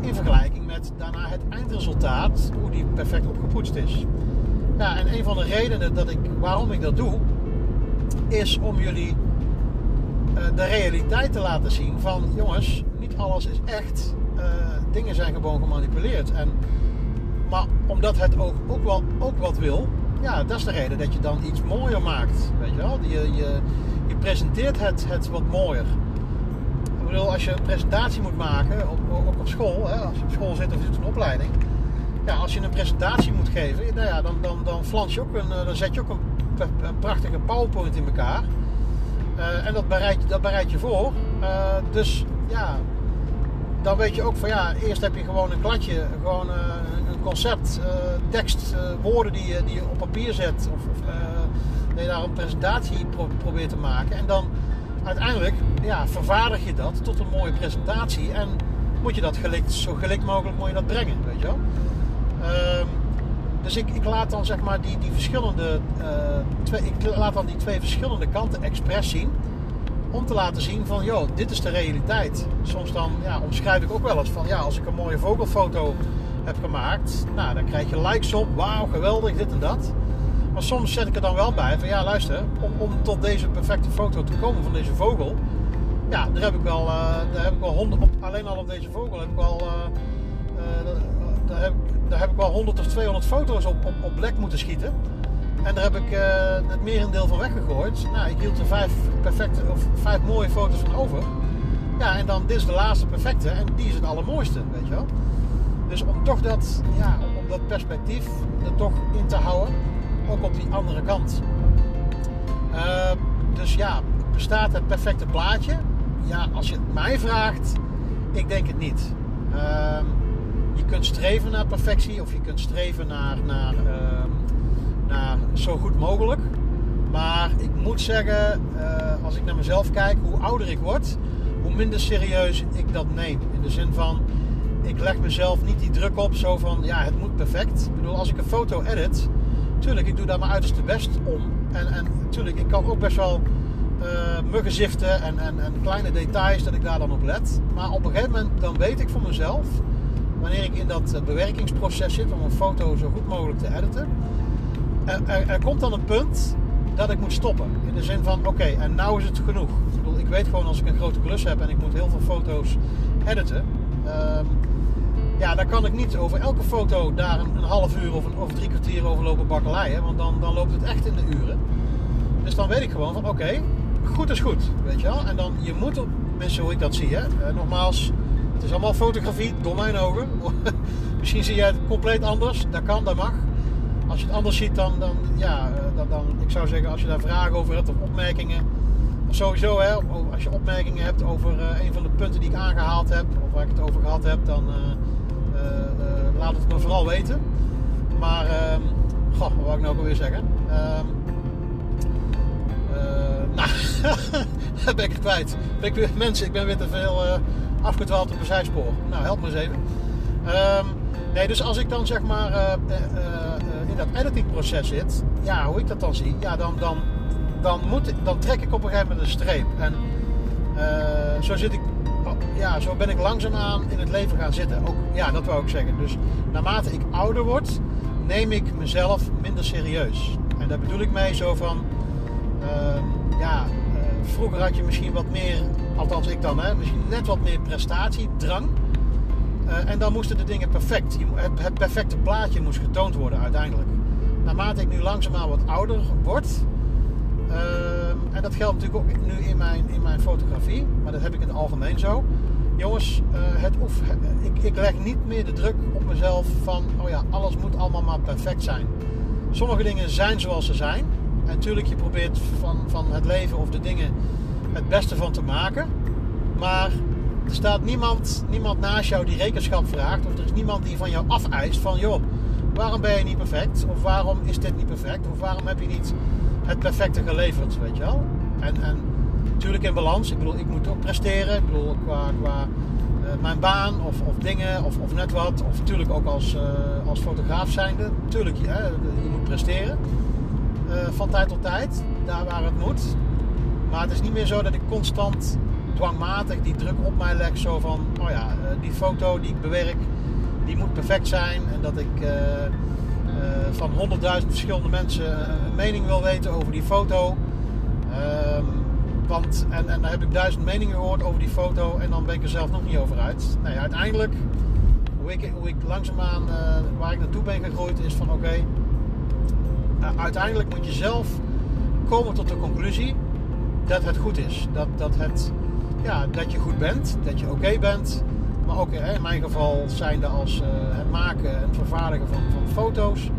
in vergelijking met daarna het eindresultaat, hoe die perfect opgepoetst is. En een van de redenen dat ik, waarom ik dat doe, is om jullie de realiteit te laten zien van jongens, niet alles is echt. Uh, dingen zijn gewoon gemanipuleerd. En, maar omdat het ook, ook, wel, ook wat wil, ja, dat is de reden dat je dan iets mooier maakt. Weet je wel? Je, je, je presenteert het, het wat mooier. Ik bedoel, als je een presentatie moet maken, ook op, op school, hè, als je op school zit of je doet een opleiding. Ja, als je een presentatie moet geven, nou ja, dan, dan, dan, flans je ook een, dan zet je ook een, een prachtige PowerPoint in elkaar. Uh, en dat bereid, dat bereid je voor. Uh, dus ja, dan weet je ook van ja, eerst heb je gewoon een kladje, gewoon uh, een concept, tekst, woorden die je, die je op papier zet. Of, of dat je daar een presentatie pro probeert te maken. En dan uiteindelijk ja, vervaardig je dat tot een mooie presentatie. En moet je dat zo gelikt mogelijk moet dat brengen, weet je wel. Dus ik, ik, laat dan zeg maar die, die verschillende, uh, twee, ik laat dan die twee verschillende kanten expres zien. Om te laten zien van, joh, dit is de realiteit. Soms dan ja, omschrijf ik ook wel eens van, ja, als ik een mooie vogelfoto heb gemaakt, nou, dan krijg je likes op, wauw, geweldig, dit en dat. Maar soms zet ik er dan wel bij van, ja, luister, om, om tot deze perfecte foto te komen van deze vogel, ja, daar heb ik wel, uh, daar heb ik wel honderd, op, alleen al op deze vogel heb ik wel, uh, daar heb, daar heb ik wel 100 of 200 foto's op, op, op lek moeten schieten. En daar heb ik uh, het merendeel van weggegooid. Nou, ik hield er vijf, perfecte, of vijf mooie foto's van over. Ja, en dan dit is de laatste perfecte en die is het allermooiste, weet je wel. Dus om toch dat, ja, om dat perspectief er toch in te houden, ook op die andere kant. Uh, dus ja, bestaat het perfecte plaatje? Ja, als je het mij vraagt, ik denk het niet. Uh, je kunt streven naar perfectie of je kunt streven naar, naar, uh, naar zo goed mogelijk. Maar ik moet zeggen, uh, als ik naar mezelf kijk, hoe ouder ik word, hoe minder serieus ik dat neem. In de zin van, ik leg mezelf niet die druk op, zo van, ja, het moet perfect. Ik bedoel, als ik een foto edit, tuurlijk, ik doe daar mijn uiterste best om. En, en tuurlijk, ik kan ook best wel uh, muggen ziften en, en, en kleine details dat ik daar dan op let. Maar op een gegeven moment, dan weet ik voor mezelf wanneer ik in dat eh, bewerkingsproces zit om een foto zo goed mogelijk te editen. Er, er, komt dan een punt dat ik moet stoppen. In de zin van, oké, en nou is het genoeg. Ik, bedoel, ik weet gewoon als ik een grote klus heb en ik moet heel veel foto's editen. Um, ja, dan kan ik niet over elke foto daar een, half uur of, een, of drie kwartier over lopen bakkeleien. Want dan, dan loopt het echt in de uren. Dus dan weet ik gewoon van, oké, goed is goed. Weet je wel? En dan, je moet, mensen hoe ik dat zie, hè. Uh, nogmaals, het is allemaal fotografie, door mijn ogen. Misschien zie jij het compleet anders. Dat kan, dat mag. Als je het anders ziet, dan, dan ja, eh, dan, dan, ik zou zeggen, als je daar vragen over hebt of opmerkingen. Sowieso, hè, als je opmerkingen hebt over uh, een van de punten die ik aangehaald heb, of waar ik het over gehad heb, dan uh, laat het me vooral weten. Maar, ehm, goh, wat wou ik nou ook alweer zeggen? Ehm, nou, ben ik het kwijt. Ben mensen, ik ben weer te veel afgedwaald op een zijspoor. Nou, help me eens even. Um, nee, dus als ik dan zeg maar uh, uh, in dat editingproces zit, ja, hoe ik dat dan zie, ja, dan, dan, dan, moet, dan trek ik op een gegeven moment een streep. En zo zit ik, ja, zo ben ik langzaamaan in het leven gaan zitten. Ook, ja, dat wou ik zeggen. Dus naarmate ik ouder word, neem ik mezelf minder serieus. En daar bedoel ik mee zo van, ehm, ja, vroeger had je misschien wat meer Althans ik dan, hè. Misschien net wat meer prestatiedrang. Uh, en dan moesten de dingen perfect. Het, perfecte plaatje moest getoond worden uiteindelijk. Naarmate ik nu langzaamaan wat ouder word. Uh, en dat geldt natuurlijk ook nu in mijn, in mijn fotografie. Maar dat heb ik in het algemeen zo. Jongens, uh, het oef, ik, ik leg niet meer de druk op mezelf van... Oh ja, alles moet allemaal maar perfect zijn. Sommige dingen zijn zoals ze zijn. En natuurlijk, je probeert van, van het leven of de dingen het beste van te maken. Maar er staat niemand, niemand naast jou die rekenschap vraagt. Of er is niemand die van jou afeist van joh, waarom ben je niet perfect? Of waarom is dit niet perfect? Of waarom heb je niet het perfecte geleverd? Weet je wel? En, en natuurlijk in balans. Ik bedoel, ik moet ook presteren. Ik bedoel, qua, qua uh, mijn baan of, of dingen of, of net wat. Of natuurlijk ook als, uh, als fotograaf zijnde. Tuurlijk, je, je moet presteren. Uh, van tijd tot tijd. Daar waar het moet. Maar het is niet meer zo dat ik constant dwangmatig die druk op mij leg. Zo van, oh ja, eh, die foto die ik bewerk, die moet perfect zijn. En dat ik uh, uh, van honderdduizend verschillende mensen een mening wil weten over die foto. Um, want, en, en dan heb ik duizend meningen gehoord over die foto en dan ben ik er zelf nog niet over uit. Nee, uiteindelijk, hoe ik, hoe ik langzaamaan, waar ik naartoe ben gegroeid, is van oké, uiteindelijk moet je zelf komen tot de conclusie dat het goed is. Dat, dat, het, ja, dat je goed bent, dat je oké bent. Maar ook in mijn geval zijnde als uh, het maken en vervaardigen van, van foto's.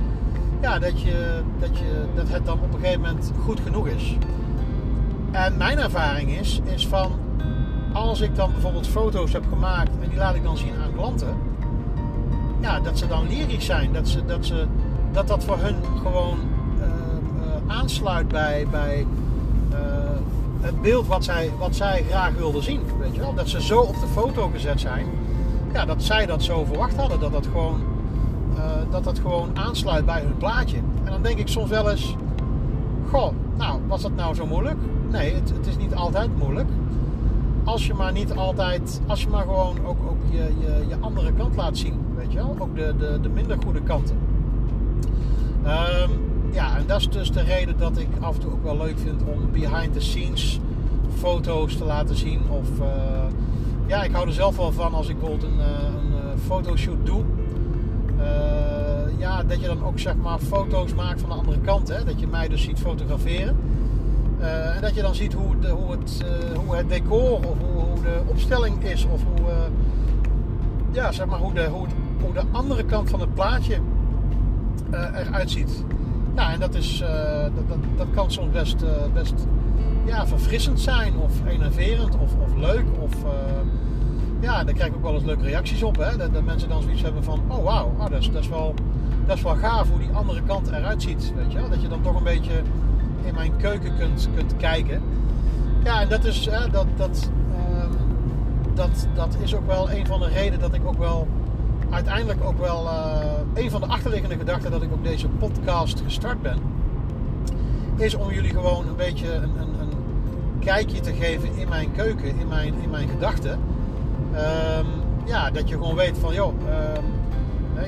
Ja, dat, je, dat, je, dat het dan op een gegeven moment goed genoeg is. En mijn ervaring is, is van als ik dan bijvoorbeeld foto's heb gemaakt en die laat ik dan zien aan klanten. Ja, dat ze dan lyrisch zijn. Dat ze, dat, ze, dat, dat voor hun gewoon uh, uh, aansluit bij, bij het beeld wat zij, wat zij graag wilden zien. Weet je wel? Dat ze zo op de foto gezet zijn. Ja, dat zij dat zo verwacht hadden. Dat dat gewoon, uh, dat dat gewoon aansluit bij hun plaatje. En dan denk ik soms wel eens... Goh, nou, was dat nou zo moeilijk? Nee, het, het is niet altijd moeilijk. Als je maar niet altijd... Als je maar gewoon ook, ook je, je, je andere kant laat zien. Weet je wel? Ook de, de, de minder goede kanten. Um, ja, en dat is dus de reden dat ik af en toe ook wel leuk vind om behind the scenes foto's te laten zien. Of uh, ja, ik hou er zelf wel van als ik bijvoorbeeld een, uh, een uh, fotoshoot doe. ja, dat je dan ook zeg maar foto's maakt van de andere kant. Hè? Dat je mij dus ziet fotograferen. en dat je dan ziet hoe, de, hoe, het, hoe het decor of hoe, hoe, de opstelling is. Of hoe, ja, zeg maar hoe, de, hoe, hoe de andere kant van het plaatje eruit ziet. Ja, en dat, is, uh, dat, dat, dat, kan soms best, uh, best ja, verfrissend zijn of enerverend of, of leuk. Of, uh, ja, daar krijg ik ook wel eens leuke reacties op. Hè? Dat, dat mensen dan zoiets hebben van, oh wauw, oh, dat, is, dat, is wel, dat is wel gaaf hoe die andere kant eruit ziet. Weet je? Dat je dan toch een beetje in mijn keuken kunt, kunt kijken. Ja, en dat is, dat, dat, ehm, dat, dat is ook wel een van de redenen dat ik ook wel uiteindelijk ook wel uh, een van de achterliggende gedachten dat ik ook deze podcast gestart ben. Is om jullie gewoon een beetje een, een, een kijkje te geven in mijn keuken, in mijn, in mijn gedachten. Um, ja, dat je gewoon weet van joh, uh,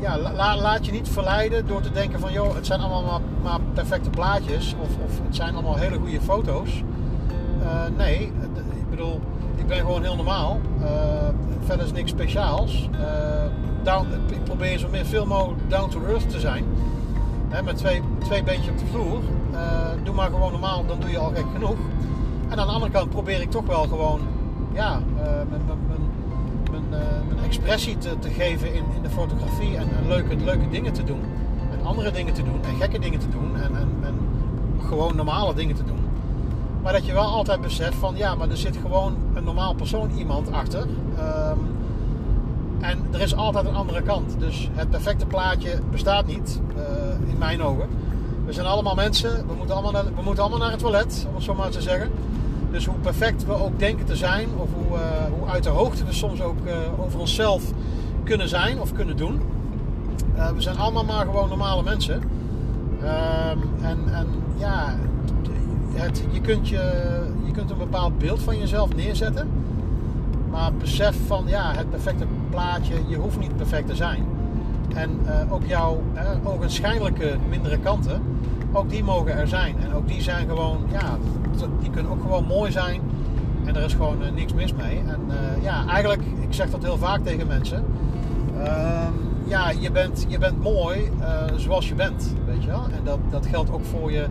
ja, la, laat je niet verleiden door te denken van joh, het zijn allemaal maar, maar perfecte plaatjes of, of, het zijn allemaal hele goede foto's. Uh, nee, ik bedoel, ik ben gewoon heel normaal. Uh, verder is niks speciaals. Down, ik probeer zo meer, veel mogelijk down to earth te zijn. Met twee, twee beentjes op de vloer. Uh, doe maar gewoon normaal, dan doe je al gek genoeg. En aan de andere kant probeer ik toch wel gewoon ja, met, met, mijn, mijn expressie te, te geven in, in de fotografie en, en, leuke, leuke dingen te doen. En andere dingen te doen en gekke dingen te doen en, en, en gewoon normale dingen te doen. Maar dat je wel altijd beseft van ja, maar er zit gewoon een normaal persoon iemand achter. Ehm, en er is altijd een andere kant. Dus het perfecte plaatje bestaat niet, uh, in mijn ogen. We zijn allemaal mensen, we moeten allemaal, naar, we moeten allemaal naar het toilet, om zo maar te zeggen. Dus hoe perfect we ook denken te zijn, of hoe, uh, hoe uit de hoogte we soms ook uh, over onszelf kunnen zijn of kunnen doen. we zijn allemaal maar gewoon normale mensen. Ehm, en, en ja, je, kunt je, je kunt een bepaald beeld van jezelf neerzetten. Maar besef van ja, het perfecte plaatje, je hoeft niet perfect te zijn. En uh, ook jouw uh, ogenschijnlijke mindere kanten, ook die mogen er zijn. En ook die zijn gewoon, ja, die kunnen ook gewoon mooi zijn. En er is gewoon uh, niks mis mee. En ja, eigenlijk, ik zeg dat heel vaak tegen mensen. Ehm, ja, je bent, je bent mooi zoals je bent, weet je wel. En dat, dat geldt ook voor je,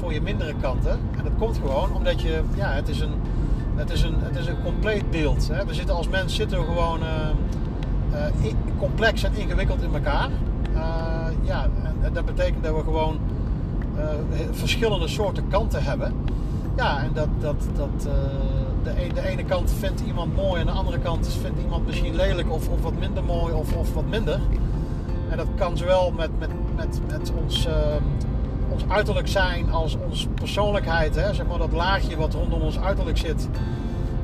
voor je mindere kanten. En dat komt gewoon omdat je, ja, het is een, het is een, het is een compleet beeld. Hè. We zitten als mens zitten we gewoon uh, complex en ingewikkeld in elkaar. Uh, ja, en, dat betekent dat we gewoon verschillende soorten kanten hebben. Ja, en dat, dat, dat de, een, de ene kant vindt iemand mooi en de andere kant vindt iemand misschien lelijk of, of wat minder mooi of, of wat minder. En dat kan zowel met, met, met, met ons ons uiterlijk zijn als onze persoonlijkheid, hè, zeg maar dat laagje wat rondom ons uiterlijk zit.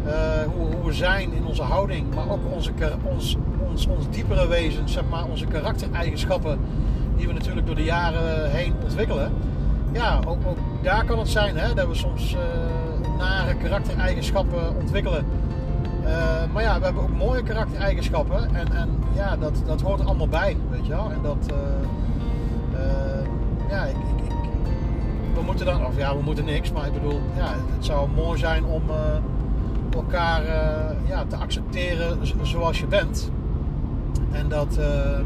Uh, hoe, hoe, we zijn in onze houding, maar ook onze, ons, ons, ons diepere wezen, zeg maar, onze karaktereigenschappen die we natuurlijk door de jaren heen ontwikkelen. Ja, ook, ook daar kan het zijn hè, dat we soms uh, nare karaktereigenschappen ontwikkelen. Uh, maar ja, we hebben ook mooie karaktereigenschappen en, en ja, dat, dat hoort er allemaal bij, weet je wel. En dat, ja, ik, moeten dan, of ja, we moeten niks, maar ik bedoel, ja, het zou mooi zijn om uh, elkaar uh, ja, te accepteren zoals je bent. En dat, uh,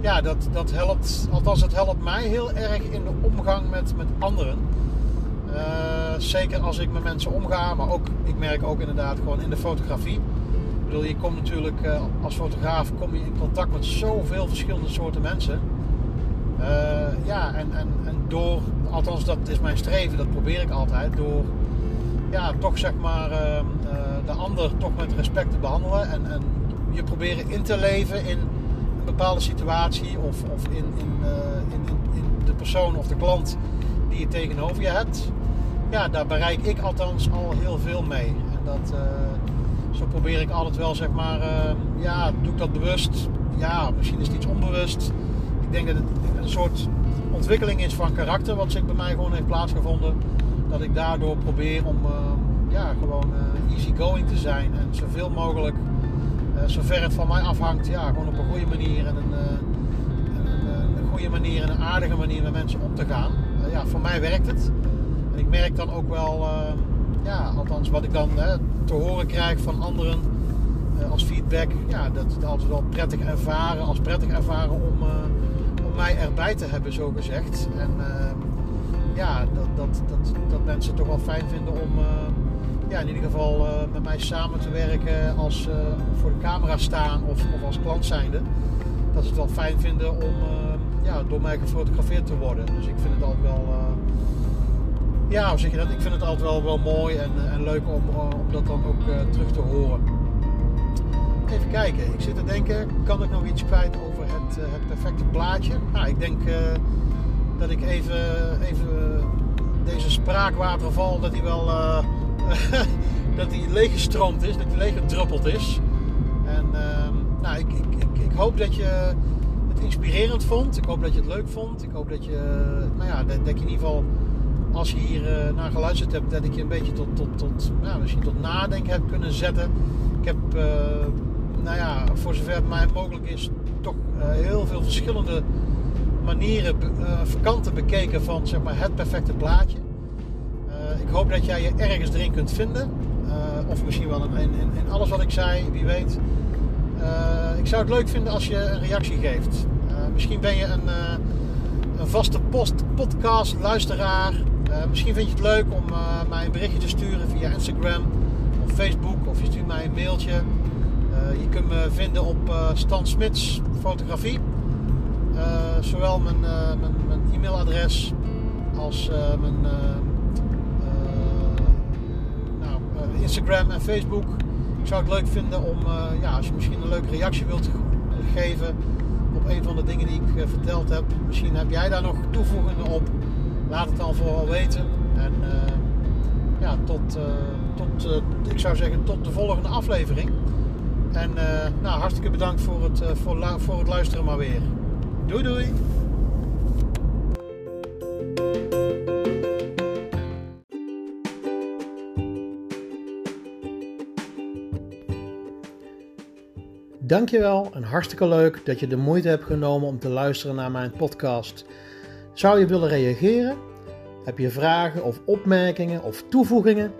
ja, dat, dat helpt, althans het helpt mij heel erg in de omgang met, met anderen. zeker als ik met mensen omga, maar ook, ik merk ook inderdaad gewoon in de fotografie. Ik bedoel, je komt natuurlijk als fotograaf kom je in contact met zoveel verschillende soorten mensen. ja, en, en, en door althans dat is mijn streven, dat probeer ik altijd door ja, toch zeg maar uh, de ander toch met respect te behandelen en, en je proberen in te leven in een bepaalde situatie of, of in, in, uh, in, in, de persoon of de klant die je tegenover je hebt. Ja, daar bereik ik althans al heel veel mee. En dat, uh, zo probeer ik altijd wel zeg maar, ehm, ja, doe ik dat bewust? Ja, misschien is het iets onbewust. Ik denk dat het een soort ontwikkeling is van karakter, wat zich bij mij gewoon heeft plaatsgevonden. Dat ik daardoor probeer om uh, ja, gewoon easy going te zijn en zoveel mogelijk, uh, zover het van mij afhangt, ja, gewoon op een goede manier en een, een, een goede manier en een aardige manier met mensen om te gaan. ja, voor mij werkt het. En ik merk dan ook wel, ja, althans wat ik dan te horen krijg van anderen als feedback, ja, dat het altijd wel prettig ervaren, als prettig ervaren om erbij te hebben, zo gezegd. En ehm, ja, dat, dat, dat, dat mensen het toch wel fijn vinden om ehm, ja, in ieder geval eh, met mij samen te werken als uh, voor de camera staan of, of als klant zijnde. Dat ze het wel fijn vinden om ehm, ja, door mij gefotografeerd te worden. Dus ik vind het altijd wel. Eh, ja, hoe zeg je dat? Ik vind het altijd wel, wel mooi en, en leuk om, om dat dan ook terug te horen. Even kijken, ik zit te denken, kan ik nog iets kwijt over het, eh, het perfecte plaatje? Nou, ik denk uh, dat ik even, even deze spraakwaterval, dat die wel uh, dat die leeggestroomd is, dat die leeggedruppeld is. En ehm, nou, ik, ik, ik, ik, hoop dat je het inspirerend vond. Ik hoop dat je het leuk vond. Ik hoop dat je, nou ja, dat, dat je in ieder geval als je hier naar geluisterd hebt, dat ik je een beetje tot, tot, tot, nou, misschien tot nadenken heb kunnen zetten. Ik heb nou ja, voor zover het mij mogelijk is, heel veel verschillende manieren, uh, kanten bekeken van zeg maar, het perfecte plaatje. Uh, ik hoop dat jij je ergens erin kunt vinden. of misschien wel in, alles wat ik zei, wie weet. ik zou het leuk vinden als je een reactie geeft. misschien ben je een, een vaste post, podcast luisteraar. misschien vind je het leuk om mij een berichtje te sturen via Instagram of Facebook. Of je stuurt mij een mailtje. Je kunt me vinden op Stan Smits Fotografie. zowel mijn, mijn, mijn e-mailadres als mijn nou, Instagram en Facebook. Ik zou het leuk vinden om, ja, als je misschien een leuke reactie wilt geven op een van de dingen die ik verteld heb. Misschien heb jij daar nog toevoegingen op. Laat het dan vooral weten. En ja, tot, tot ik zou zeggen, tot de volgende aflevering. En nou, hartstikke bedankt voor het, voor, voor het luisteren maar weer. Doei doei! Dankjewel en hartstikke leuk dat je de moeite hebt genomen om te luisteren naar mijn podcast. Zou je willen reageren? Heb je vragen of opmerkingen of toevoegingen?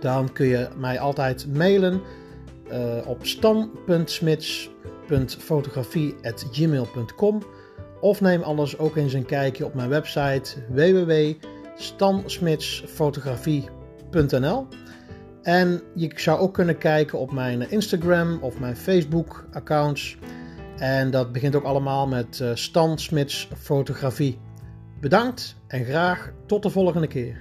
Dan kun je mij altijd mailen uh, op stan.smits.fotografie.gmail.com of neem anders ook eens een kijkje op mijn website www.stansmitsfotografie.nl en je zou ook kunnen kijken op mijn Instagram of mijn Facebook accounts. En dat begint ook allemaal met uh, Stan Smits Fotografie. Bedankt en graag tot de volgende keer.